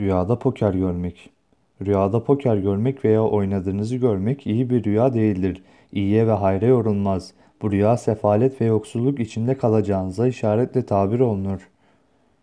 Rüyada poker görmek. Rüyada poker görmek veya oynadığınızı görmek iyi bir rüya değildir. İyiye ve hayra yorulmaz. Bu rüya sefalet ve yoksulluk içinde kalacağınıza işaretle tabir olunur.